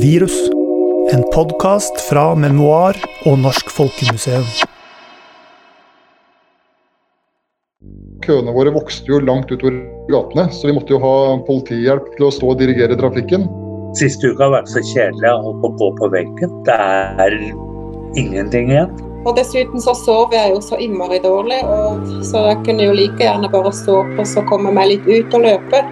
Virus. En podkast fra Memoar og Norsk Folkemuseum. Køene våre vokste jo langt utover gatene, så vi måtte jo ha politihjelp til å stå og dirigere trafikken. Siste uka har vært så kjedelig å holde på å gå på veggen. Det er ingenting igjen. Og dessuten så sover jeg jo så innmari dårlig, og så jeg kunne jo like gjerne bare stå opp og så komme meg litt ut og løpe.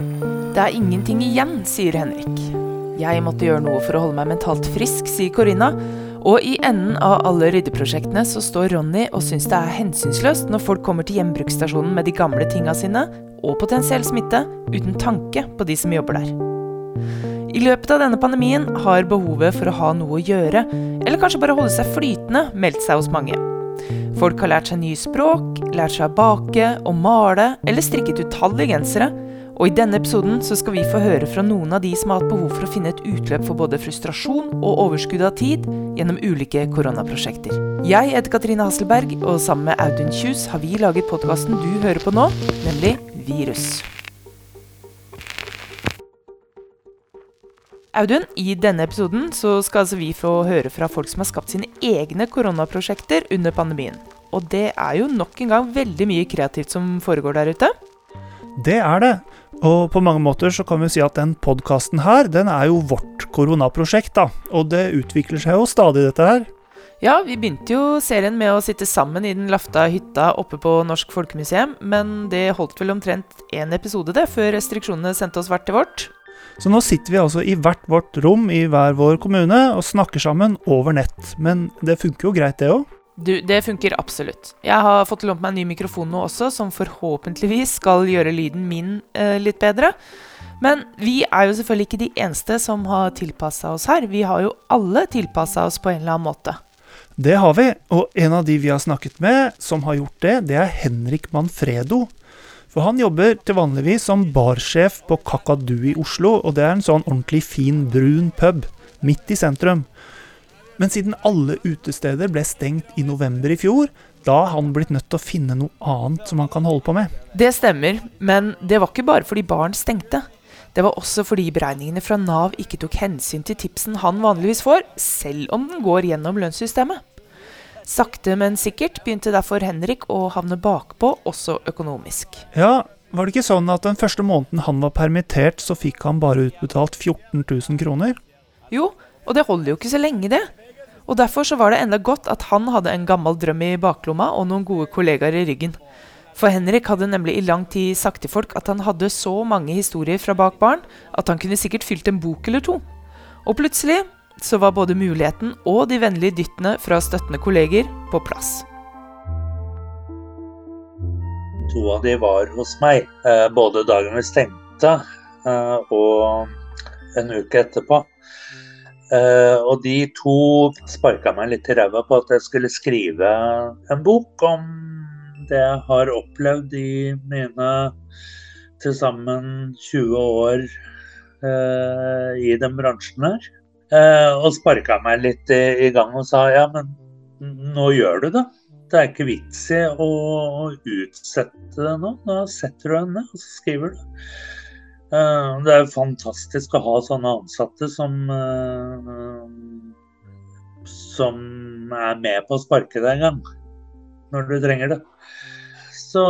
Det er ingenting igjen, sier Henrik. Jeg måtte gjøre noe for å holde meg mentalt frisk, sier Corinna. Og i enden av alle ryddeprosjektene så står Ronny og syns det er hensynsløst når folk kommer til gjenbruksstasjonen med de gamle tinga sine, og potensiell smitte, uten tanke på de som jobber der. I løpet av denne pandemien har behovet for å ha noe å gjøre, eller kanskje bare holde seg flytende, meldt seg hos mange. Folk har lært seg nye språk, lært seg å bake og male, eller strikket utallige gensere, og I denne episoden så skal vi få høre fra noen av de som har hatt behov for å finne et utløp for både frustrasjon og overskudd av tid gjennom ulike koronaprosjekter. Jeg heter Katrine Hasselberg, og sammen med Audun Kjus har vi laget podkasten du hører på nå, nemlig Virus. Audun, i denne episoden så skal altså vi få høre fra folk som har skapt sine egne koronaprosjekter under pandemien. Og det er jo nok en gang veldig mye kreativt som foregår der ute. Det er det. Og på mange måter så kan vi si at den podkasten her, den er jo vårt koronaprosjekt, da. Og det utvikler seg jo stadig, dette her. Ja, vi begynte jo serien med å sitte sammen i den lafta hytta oppe på Norsk Folkemuseum, men det holdt vel omtrent én episode, det, før restriksjonene sendte oss hvert til vårt. Så nå sitter vi altså i hvert vårt rom i hver vår kommune og snakker sammen over nett. Men det funker jo greit, det òg. Du, det funker absolutt. Jeg har fått lånt meg en ny mikrofon nå også, som forhåpentligvis skal gjøre lyden min eh, litt bedre. Men vi er jo selvfølgelig ikke de eneste som har tilpassa oss her. Vi har jo alle tilpassa oss på en eller annen måte. Det har vi, og en av de vi har snakket med som har gjort det, det er Henrik Manfredo. For han jobber til vanligvis som barsjef på Kakadu i Oslo, og det er en sånn ordentlig fin, brun pub midt i sentrum. Men siden alle utesteder ble stengt i november i fjor, da har han blitt nødt til å finne noe annet som han kan holde på med. Det stemmer, men det var ikke bare fordi baren stengte. Det var også fordi beregningene fra Nav ikke tok hensyn til tipsen han vanligvis får, selv om den går gjennom lønnssystemet. Sakte, men sikkert begynte derfor Henrik å havne bakpå, også økonomisk. Ja, var det ikke sånn at den første måneden han var permittert, så fikk han bare utbetalt 14 000 kroner? Jo, og det holder jo ikke så lenge, det. Og Derfor så var det enda godt at han hadde en gammel drøm i baklomma og noen gode kollegaer i ryggen. For Henrik hadde nemlig i lang tid sagt til folk at han hadde så mange historier fra bak baren at han kunne sikkert fylt en bok eller to. Og plutselig så var både muligheten og de vennlige dyttene fra støttende kolleger på plass. To av de var hos meg, eh, både dagen vi stengte eh, og en uke etterpå. Uh, og de to sparka meg litt i ræva på at jeg skulle skrive en bok om det jeg har opplevd i mine til sammen 20 år uh, i den bransjen her. Uh, og sparka meg litt i, gang og sa ja, men nå gjør du det. Det er ikke vits i å utsette det nå. Nå setter du deg ned og så skriver du. Eh, det er fantastisk å ha sånne ansatte som eh, som er med på å sparke deg en gang når du trenger det. Så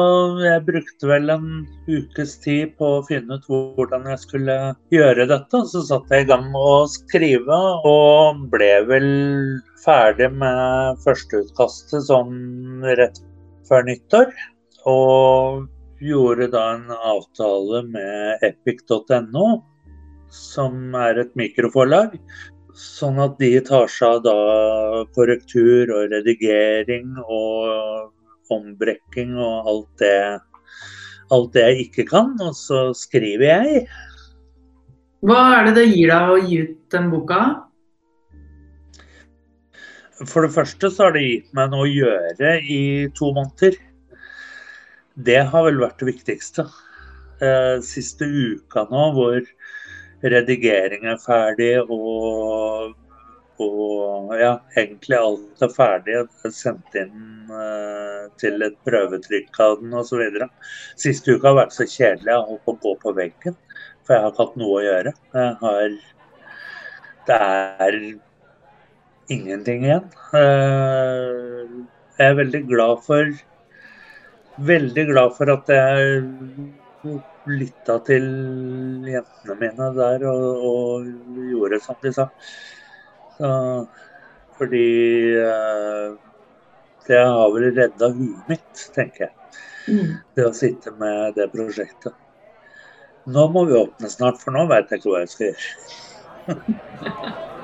jeg brukte vel en ukes tid på å finne ut hvordan jeg skulle gjøre dette. Så satte jeg i gang med å skrive, og ble vel ferdig med førsteutkastet sånn rett før nyttår. Og gjorde da en avtale med epic.no, som er et mikroforlag. Sånn at de tar seg av da korrektur og redigering og ombrekking og alt det, alt det jeg ikke kan. Og så skriver jeg. Hva er det det gir deg å gi ut den boka? For det første så har det gitt meg noe å gjøre i to måneder. Det har vel vært det viktigste. eh, siste uka nå hvor redigering er ferdig og, og ja, egentlig alt er ferdig. Er sendt inn eh, til et prøvetrykk av den osv. Siste uka har vært så kjedelig. Jeg holdt på å gå på veggen, for jeg har ikke hatt noe å gjøre. Jeg har Det er ingenting igjen. Eh, jeg er veldig glad for Veldig glad for at jeg lytta til jentene mine der og, og gjorde som de sa. Så, fordi eh, det har vel redda huet mitt, tenker jeg. Mm. Det å sitte med det prosjektet. Nå må vi åpne snart, for nå veit jeg ikke hva jeg skal gjøre.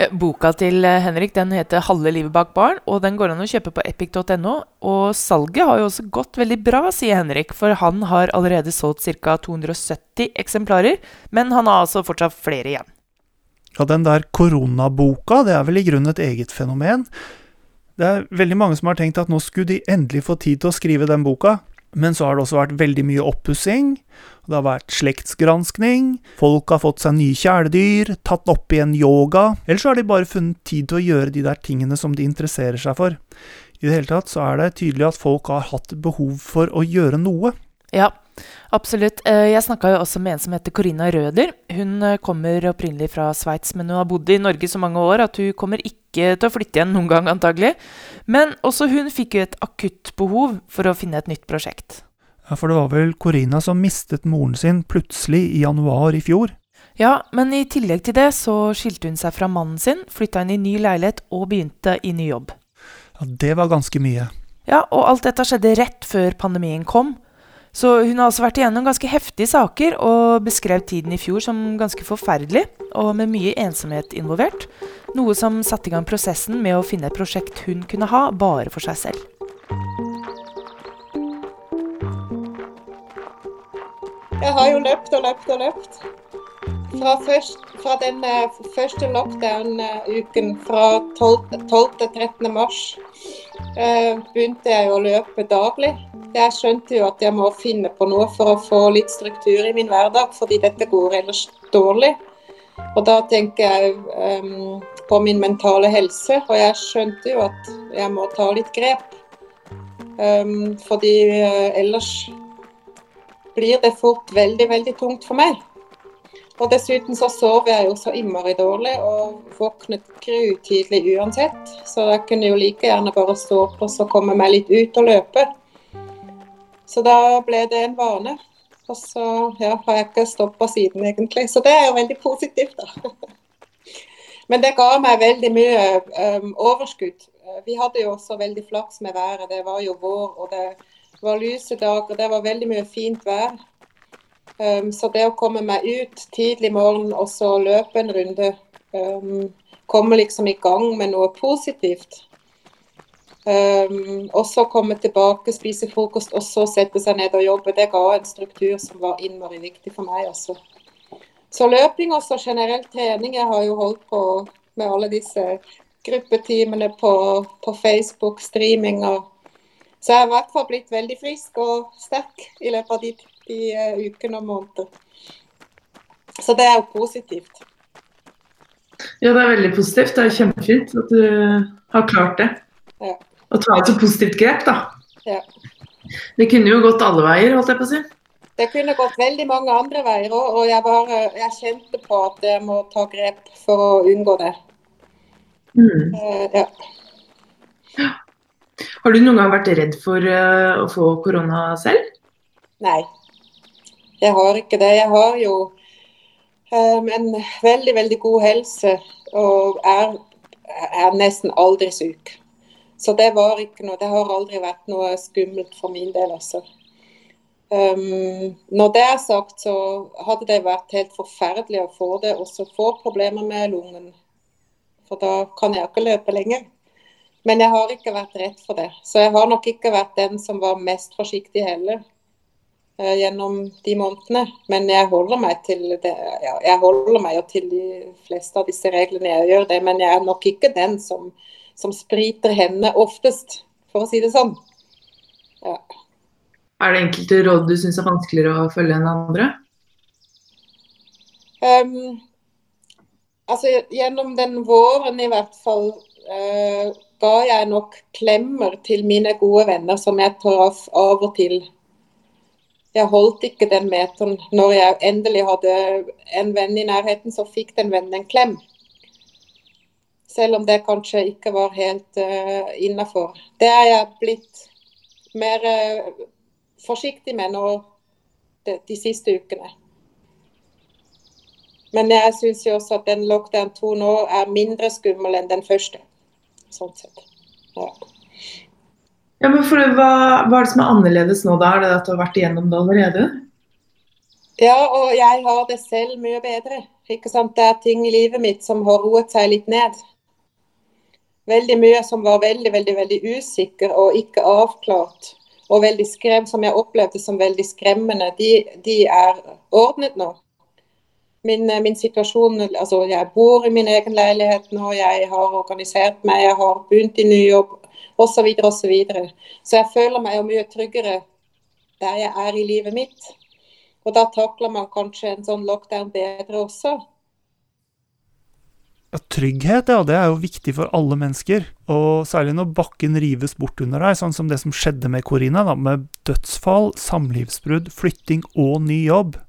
Ja, Boka til eh, Henrik den heter 'Halve livet bak barn', og den går an å kjøpe på epic.no. Og salget har jo også gått veldig bra, sier Henrik, for han har allerede solgt ca. 270 eksemplarer. Men han har altså fortsatt flere igjen. Ja, den der koronaboka, det er vel i grunnen et eget fenomen. Det er veldig mange som har tenkt at nå skulle de endelig få tid til å skrive den boka. Men så har det også vært veldig mye oppussing. Det har vært slektsgranskning, folk har fått seg nye kjæledyr, tatt opp igjen yoga, eller så har de bare funnet tid til å gjøre de der tingene som de interesserer seg for. I det hele tatt så er det tydelig at folk har hatt behov for å gjøre noe. Ja, absolutt. Eh, Jeg snakka jo også med en som heter Corina Røder. Hun eh, kommer opprinnelig fra Sveits, men hun har bodd i Norge så mange år at hun kommer ikke til å flytte igjen noen gang, antagelig. Men også hun fikk jo et akutt behov for å finne et nytt prosjekt. Ja, For det var vel Corina som mistet moren sin plutselig i januar i fjor. Ja, men i tillegg til det så skilte hun seg fra mannen sin, flytta inn i ny leilighet og begynte i ny jobb. Ja, Det var ganske mye. Ja, og alt dette skjedde rett før pandemien kom. Så hun har altså vært igjennom ganske heftige saker og beskrev tiden i fjor som ganske forferdelig, og med mye ensomhet involvert. Noe som satte i gang prosessen med å finne et prosjekt hun kunne ha bare for seg selv. Jeg har jo løpt og løpt og løpt. Fra, først, fra den eh, første lockdown-uken fra 12. 12. til 13. mars eh, begynte jeg å løpe daglig. Jeg skjønte jo at jeg må finne på noe for å få litt struktur i min hverdag, fordi dette går ellers dårlig. Og da tenker jeg um, på min mentale helse, og jeg skjønte jo at jeg må ta litt grep. Um, fordi uh, ellers blir det fort veldig, veldig tungt for meg. Og dessuten så sover jeg jo så innmari dårlig og våknet grutidlig uansett. Så jeg kunne jo like gjerne bare stå opp og komme meg litt ut og løpe. Så da ble det en vane. Og så ja, har jeg ikke stoppa siden, egentlig. Så det er jo veldig positivt, da. Men det ga meg veldig mye um, overskudd. Vi hadde jo også veldig flaks med været. Det var jo vår, og det var lyse dager. Det var veldig mye fint vær. Um, så det å komme meg ut tidlig morgen og så løpe en runde, um, komme liksom i gang med noe positivt. Um, og så komme tilbake, spise frokost og så sette seg ned og jobbe. Det ga en struktur som var innmari viktig for meg også. Så løping og generell trening. Jeg har jo holdt på med alle disse gruppetimene på, på Facebook, streaming Så jeg har i hvert fall blitt veldig frisk og sterk i løpet av de, de uken ukene og måneder. Så det er jo positivt. Ja, det er veldig positivt. Det er kjempefint at du har klart det. Ja. Å ta et så positivt grep, da. Ja. Det kunne jo gått alle veier, holdt jeg på å si. Det kunne gått veldig mange andre veier òg, og jeg, bare, jeg kjente på at jeg må ta grep for å unngå det. Mm. Uh, ja. Har du noen gang vært redd for uh, å få korona selv? Nei, jeg har ikke det. Jeg har jo um, en veldig, veldig god helse og er, er nesten aldri syk. Så det var ikke noe, det har aldri vært noe skummelt for min del, altså. Um, når det er sagt, så hadde det vært helt forferdelig å få det, og så få problemer med lungen. For da kan jeg ikke løpe lenger. Men jeg har ikke vært redd for det. Så jeg har nok ikke vært den som var mest forsiktig heller eh, gjennom de månedene. Men jeg holder meg til det, ja, jeg holder meg jo til de fleste av disse reglene jeg gjør det. Men jeg er nok ikke den som, som spriter hendene oftest, for å si det sånn. Ja. Er det enkelte råd du syns er vanskeligere å følge enn andre? Um, altså, gjennom den våren i hvert fall uh, ga jeg nok klemmer til mine gode venner som jeg traff av og til. Jeg holdt ikke den meteren. Når jeg endelig hadde en venn i nærheten, så fikk den vennen en klem. Selv om det kanskje ikke var helt uh, innafor. Det er jeg blitt mer uh, forsiktig med nå de, de siste ukene. Men jeg syns også at den lockdown 2 nå er mindre skummel enn den første. Sånn sett. Ja. Ja, men for, hva, hva er det som er annerledes nå, da? Er det at du har vært igjennom det allerede? Ja, og jeg har det selv mye bedre. Ikke sant? Det er ting i livet mitt som har roet seg litt ned. Veldig mye som var veldig, veldig, veldig usikker og ikke avklart. Og veldig skrem, som jeg opplevde som veldig skremmende, de, de er ordnet nå. Min, min, situasjon altså Jeg bor i min egen leilighet nå, jeg har organisert meg, jeg har begynt i ny jobb osv. Så, så, så jeg føler meg jo mye tryggere der jeg er i livet mitt. Og da takler man kanskje en sånn lockdown bedre også. Ja, trygghet ja, det er jo viktig for alle mennesker, og særlig når bakken rives bort under deg, sånn som det som skjedde med Corina, da, med dødsfall, samlivsbrudd, flytting og ny jobb.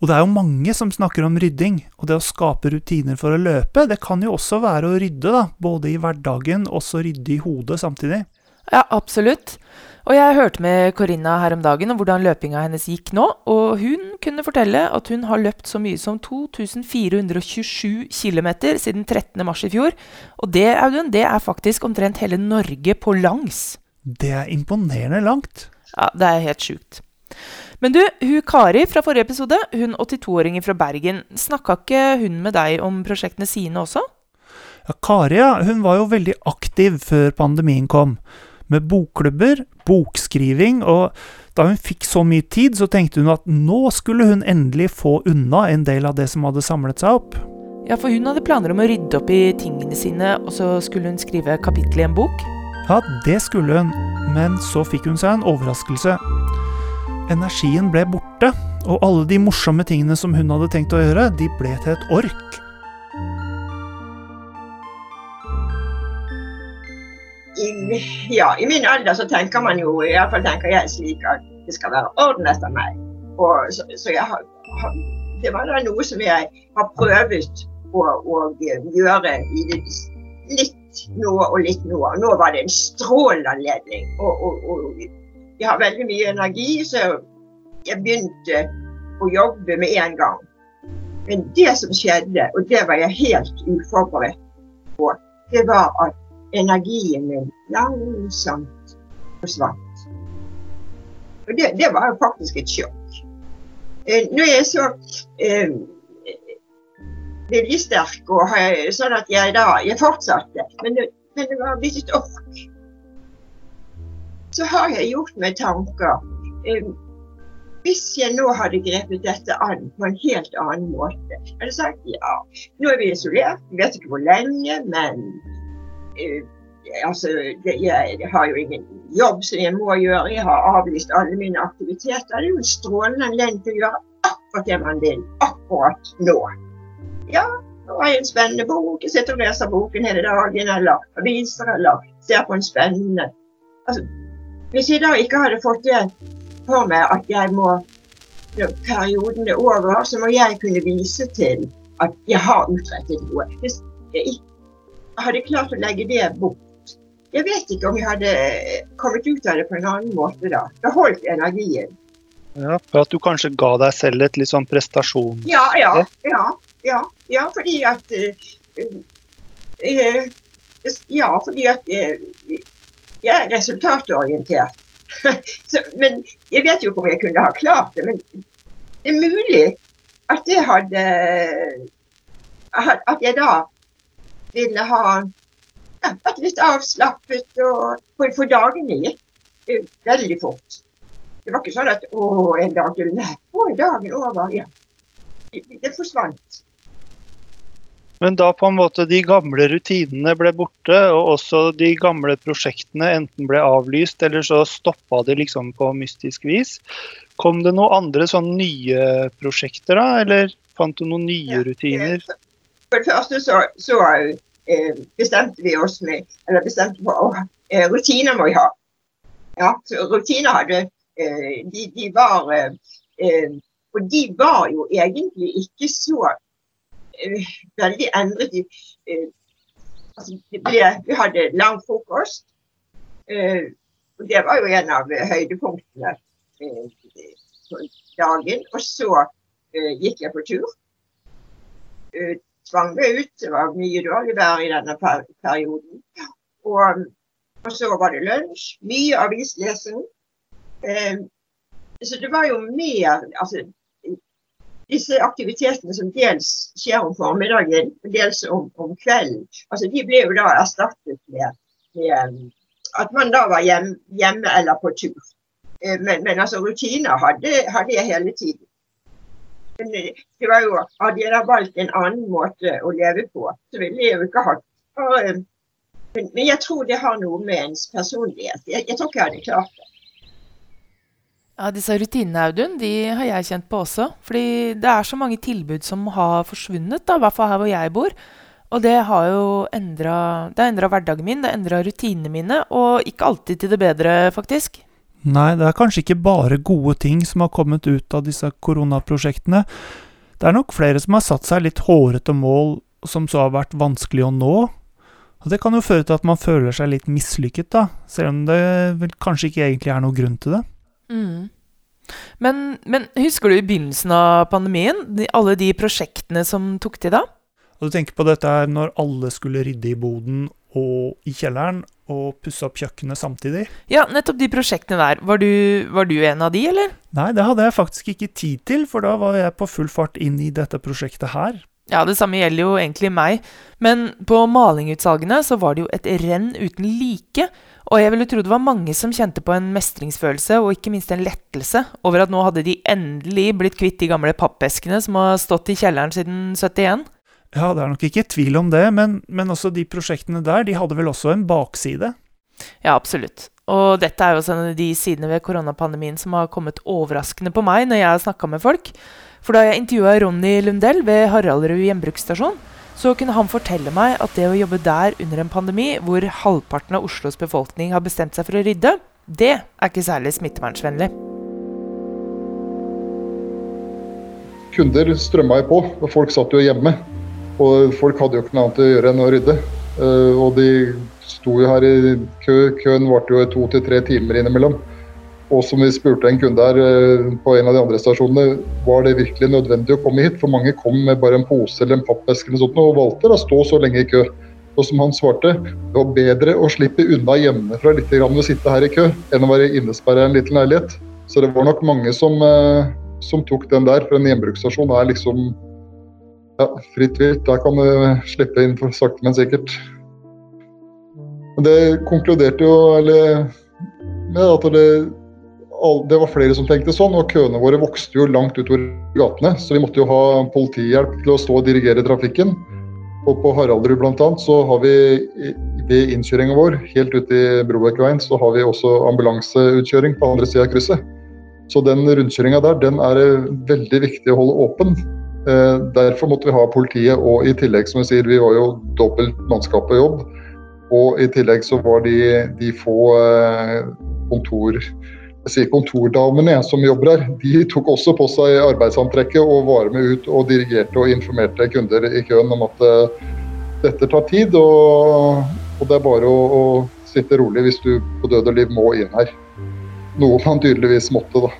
Og det er jo mange som snakker om rydding, og det å skape rutiner for å løpe, det kan jo også være å rydde, da, både i hverdagen og så rydde i hodet samtidig. Ja, absolutt. Og jeg hørte med Corinna her om dagen om hvordan løpinga hennes gikk nå, og hun kunne fortelle at hun har løpt så mye som 2427 km siden 13.3 i fjor. Og det, Audun, det er faktisk omtrent hele Norge på langs. Det er imponerende langt. Ja, det er helt sjukt. Men du, hun Kari fra forrige episode, hun 82-åringen fra Bergen, snakka ikke hun med deg om prosjektene sine også? Ja, Kari ja, hun var jo veldig aktiv før pandemien kom. Med bokklubber, bokskriving, og da hun fikk så mye tid, så tenkte hun at nå skulle hun endelig få unna en del av det som hadde samlet seg opp. Ja, for hun hadde planer om å rydde opp i tingene sine, og så skulle hun skrive kapittel i en bok? Ja, det skulle hun, men så fikk hun seg en overraskelse. Energien ble borte, og alle de morsomme tingene som hun hadde tenkt å gjøre, de ble til et ork. I, ja, i min alder så tenker man jo, iallfall tenker jeg slik, at det skal være orden etter meg. Og, så, så har, har, det var da noe som jeg har prøvd å, å gjøre i det, litt nå og litt nå. Nå var det en strålende anledning. Og, og, og jeg har veldig mye energi, så jeg begynte å jobbe med en gang. Men det som skjedde, og det var jeg helt uforberedt på, det var at energien min langsomt forsvant. Og det, det var jo faktisk et sjokk. Når nå er jeg så eh, sterk, og sånn at jeg da Jeg fortsatte, men det, men det var blitt et ork så har jeg gjort meg tanker. Hvis jeg nå hadde grepet dette an på en helt annen måte, jeg hadde sagt ja, nå er vi isolert, vi vet ikke hvor lenge, men uh, altså, det, jeg, jeg, har jo ingen jobb som jeg må gjøre, jeg har avlyst alle mine aktiviteter. Det er jo en strålende anledning til å gjøre akkurat det man vil akkurat nå. Ja, nå har jeg en spennende bok, jeg sitter og leser boken hele dagen, eller aviser, eller ser på en spennende altså, hvis jeg da ikke hadde fått det for meg at jeg må når perioden er over, så må jeg kunne vise til at jeg har utrettet noe. Hvis jeg hadde klart å legge det bort Jeg vet ikke om jeg hadde kommet ut av det på en annen måte da. Det holdt energien. Ja, For at du kanskje ga deg selv et litt sånn prestasjon? Ja, ja. Ja, ja, ja fordi at uh, uh, Ja, fordi at uh, jeg er resultatorientert. Så, men jeg vet jo ikke om jeg kunne ha klart det. Men det er mulig at det hadde At jeg da ville ha vært litt avslappet og for, for dagene gikk veldig fort. Det var ikke sånn at å, en dag Nei, å, dagen over. Ja. Det, det forsvant. Men da på en måte de gamle rutinene ble borte, og også de gamle prosjektene enten ble avlyst, eller så stoppa de liksom på mystisk vis. Kom det noen andre sånn nye prosjekter da, eller fant du noen nye rutiner? For det første så, så eh, bestemte vi oss med, eller bestemte på å eh, rutiner må vi ha. Ja, så rutiner hadde eh, de, de var eh, eh, Og de var jo egentlig ikke så eh, veldig endret. Eh, altså, ble, vi hadde lang frokost. eh, og det var jo en av høydepunktene eh, på dagen. Og så eh, gikk jeg på tur. Eh, tvang meg ut. Det var mye dårlig vær i denne per perioden. Og, og så var det lunsj. Mye avislesing. Eh, så det var jo mer altså, disse aktivitetene som dels skjer om formiddagen, og dels om, om kvelden, altså, de ble jo da erstattet med, med at man da var hjem, hjemme eller på tur. Eh, Men, men altså, rutiner hadde, hadde jeg hele tiden. Men eh, det var jo, hadde jeg da valgt en annen måte å leve på, så ville jeg jo ikke hatt eh, men, men jeg tror det har noe med ens personlighet. Jeg, jeg tror ikke jeg hadde klart det. Ja, Disse rutinene, Audun, de har jeg kjent på også. Fordi det er så mange tilbud som har forsvunnet, i hvert fall her hvor jeg bor. Og det har jo endra hverdagen min, det har endra rutinene mine, og ikke alltid til det bedre, faktisk. Nei, det er kanskje ikke bare gode ting som har kommet ut av disse koronaprosjektene. Det er nok flere som har satt seg litt hårete mål som så har vært vanskelig å nå. Og det kan jo føre til at man føler seg litt mislykket, da, selv om det vel kanskje ikke egentlig er noen grunn til det. Mm. Men, men husker du i begynnelsen av pandemien, de, alle de prosjektene som tok til da? Og du tenker på dette her når alle skulle rydde i boden og i kjelleren, og pusse opp kjøkkenet samtidig? Ja, nettopp de prosjektene der. Var du, var du en av de, eller? Nei, det hadde jeg faktisk ikke tid til, for da var jeg på full fart inn i dette prosjektet her. Ja, det samme gjelder jo egentlig meg. Men på malingutsalgene så var det jo et renn uten like. Og jeg ville tro det var mange som kjente på en mestringsfølelse, og ikke minst en lettelse over at nå hadde de endelig blitt kvitt de gamle pappeskene som har stått i kjelleren siden 71. Ja, det er nok ikke tvil om det, men, men også de prosjektene der, de hadde vel også en bakside? Ja, absolutt. Og dette er jo også en av de sidene ved koronapandemien som har kommet overraskende på meg når jeg har snakka med folk. For da jeg intervjua Ronny Lundell ved Haraldrud gjenbruksstasjon, så kunne han fortelle meg at det å jobbe der under en pandemi, hvor halvparten av Oslos befolkning har bestemt seg for å rydde, det er ikke særlig smittevernvennlig. Kunder strømma jo på, og folk satt jo hjemme. Og folk hadde jo ikke noe annet å gjøre enn å rydde. Eh, og de sto jo her i kø. Køen varte jo to til tre timer innimellom. Og som vi spurte en kunde her eh, på en av de andre stasjonene, var det virkelig nødvendig å komme hit? For mange kom med bare en pose eller en pappeske eller sånt, og valgte å stå så lenge i kø. Og som han svarte, det var bedre å slippe unna hjemmefra litt grann å sitte her i kø, enn å være innesperra i en liten leilighet. Så det var nok mange som, eh, som tok den der. For en hjemmebruksstasjon er liksom ja, fritt vilt. Der kan du slippe inn for sakte, men sikkert. Men det konkluderte jo eller, med at det, det var flere som tenkte sånn, og køene våre vokste jo langt utover gatene. Så vi måtte jo ha politihjelp til å stå og dirigere trafikken. Og på Haraldrud bl.a. så har vi ved innkjøringa vår helt ute i Brobekkveien så har vi også ambulanseutkjøring på andre sida av krysset. Så den rundkjøringa der, den er veldig viktig å holde åpen. Eh, derfor måtte vi ha politiet, og i tillegg, som vi sier, vi var jo dobbelt mannskap på jobb. Og i tillegg så var de, de få eh, kontor, sier kontordamene som jobber her, de tok også på seg arbeidsantrekket og var med ut og dirigerte og informerte kunder i køen om at eh, dette tar tid, og, og det er bare å, å sitte rolig hvis du på død og liv må inn her. Noe man tydeligvis måtte, da.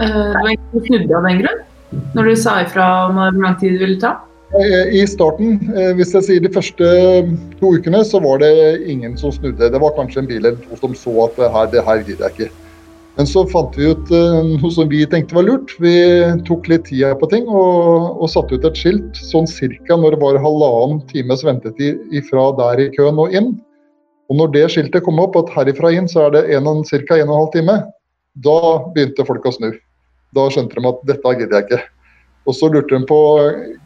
Uh, Det var ingen snudde av den grunn? Når du sa ifra om hvor lang tid det ville ta? Eh, I starten, eh, hvis jeg sier de første to ukene, så var det ingen som snudde. Det var kanskje en bil eller to som så at her, det her gidder jeg ikke. Men så fant vi ut eh, noe som vi tenkte var lurt. Vi tok litt tida på ting og, og satte ut et skilt sånn cirka når det var halvannen times ventetid ifra der i køen og inn. Og når det skiltet kom opp at herifra inn så er det og en halv time, da begynte folk å snu. Da skjønte de at dette gidder jeg ikke. Og så lurte de på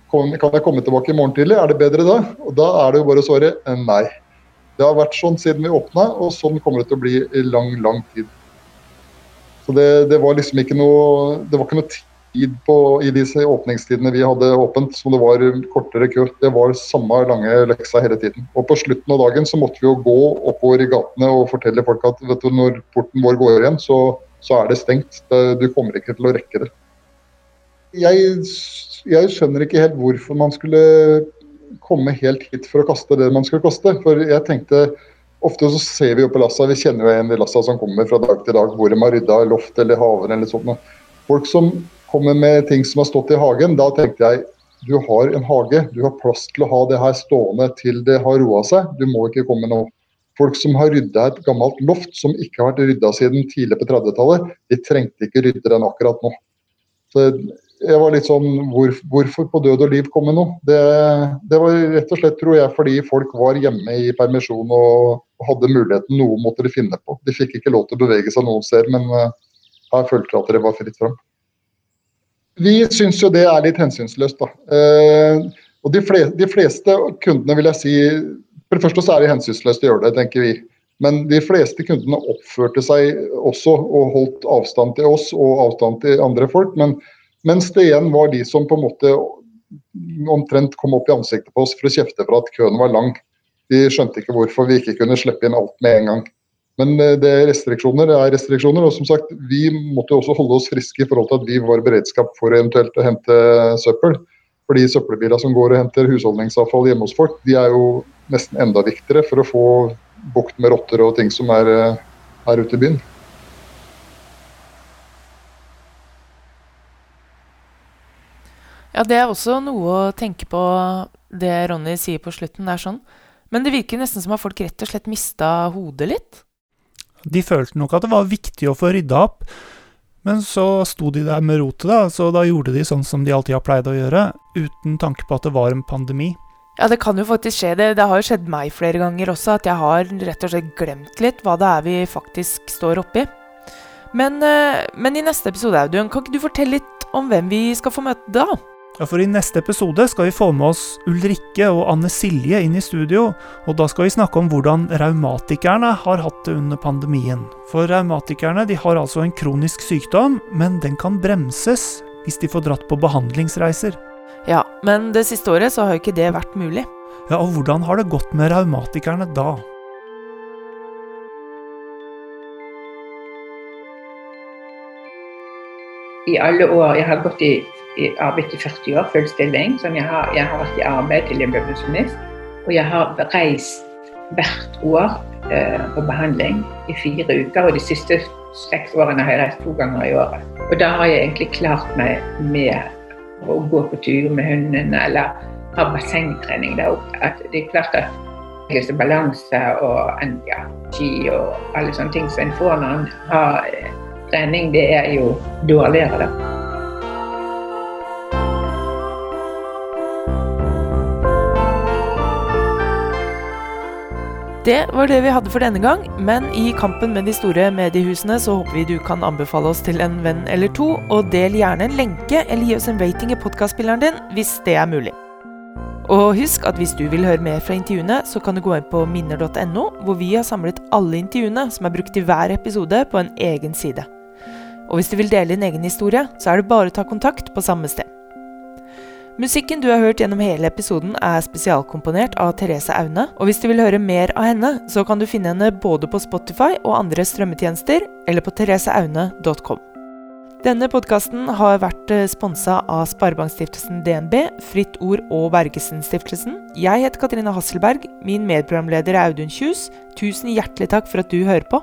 kan jeg komme tilbake i morgen tidlig, er det bedre da? Og da er det jo bare å svare nei. Det har vært sånn siden vi åpna, og sånn kommer det til å bli i lang, lang tid. Så det, det var liksom ikke noe Det var ikke noe tid på, i disse åpningstidene vi hadde åpent som det var kortere kø. Det var samme lange leksa hele tiden. Og på slutten av dagen så måtte vi jo gå oppover i gatene og fortelle folk at vet du, når porten vår går igjen, så, så er det stengt. Du kommer ikke til å rekke det. Jeg, jeg skjønner ikke helt hvorfor man skulle komme helt hit for å kaste det man skulle kaste. For jeg tenkte Ofte så ser vi jo på lassa, vi kjenner jo en de lassa som kommer fra dag til dag, hvor de har rydda loft eller haven eller sånt. Folk som kommer med ting som har stått i hagen, da tenkte jeg du har en hage, du har plass til å ha det her stående til det har roa seg. Du må ikke komme nå. Folk som har rydda et gammelt loft som ikke har vært rydda siden tidlig på 30-tallet, de trengte ikke rydde den akkurat nå. Så jeg var litt sånn hvor, Hvorfor på død og liv komme nå? Det, det, var rett og slett, tror jeg, fordi folk var hjemme i permisjon og hadde muligheten. Noe måtte de finne på. De fikk ikke lov til å bevege seg noen steder, men uh, her følte de at det var fritt fram. Vi syns jo det er litt hensynsløst. da. Eh, og de, fleste, de fleste kundene vil jeg si For det første så er det hensynsløst å gjøre det, tenker vi. Men de fleste kundene oppførte seg også og holdt avstand til oss og avstand til andre folk. Men, mens det igjen var de som på en måte omtrent kom opp i ansiktet på oss for å kjefte for at køen var lang. De skjønte ikke hvorfor vi ikke kunne slippe inn alt med en gang. Men eh, det er restriksjoner det er restriksjoner. Og som sagt, vi måtte også holde oss friske i forhold til at vi var beredskap for eventuelt å hente søppel. For de søppelbilene som går og henter husholdningsavfall hjemme hos folk, de er jo nesten enda viktigere for å få bukt med rotter og ting som er her eh, ute i byen. Ja, det er også noe å tenke på, det Ronny sier på slutten. Det er sånn. Men det virker nesten som at folk rett og slett mista hodet litt. De følte nok at det var viktig å få rydda opp, men så sto de der med rotet, da, så da gjorde de sånn som de alltid har pleid å gjøre, uten tanke på at det var en pandemi. Ja, det kan jo faktisk skje. Det, det har jo skjedd meg flere ganger også, at jeg har rett og slett glemt litt hva det er vi faktisk står oppi. Men, eh, men i neste episode, Audun, kan ikke du fortelle litt om hvem vi skal få møte da? Ja, for I neste episode skal vi få med oss Ulrikke og Anne Silje inn i studio. Og da skal vi snakke om hvordan raumatikerne har hatt det under pandemien. For raumatikerne de har altså en kronisk sykdom, men den kan bremses hvis de får dratt på behandlingsreiser. Ja, men det siste året så har jo ikke det vært mulig. Ja, Og hvordan har det gått med raumatikerne da? I alle år jeg har gått i arbeidet i 40 år, full stilling. Sånn jeg har, jeg har vært i arbeid til jeg ble pensjonist. Og jeg har reist hvert år eh, på behandling i fire uker. Og de siste seks årene har jeg reist to ganger i året. Og da har jeg egentlig klart meg med å gå på tur med hundene eller ha bassengtrening der oppe. At det er klart at balanse og ja, ski og alle sånne ting som en får når en har eh, trening, det er jo dårligere. da. Det var det vi hadde for denne gang, men i kampen med de store mediehusene så håper vi du kan anbefale oss til en venn eller to, og del gjerne en lenke eller gi oss en rating i podkastspilleren din hvis det er mulig. Og husk at hvis du vil høre mer fra intervjuene, så kan du gå inn på minner.no, hvor vi har samlet alle intervjuene som er brukt i hver episode, på en egen side. Og hvis du vil dele din egen historie, så er det bare å ta kontakt på samme sted. Musikken du har hørt gjennom hele episoden er spesialkomponert av Therese Aune, og hvis du vil høre mer av henne, så kan du finne henne både på Spotify og andre strømmetjenester, eller på thereseaune.com. Denne podkasten har vært eh, sponsa av Sparebankstiftelsen DNB, Fritt Ord og Bergesen-stiftelsen. Jeg heter Katrine Hasselberg. Min medprogramleder er Audun Kjus. Tusen hjertelig takk for at du hører på.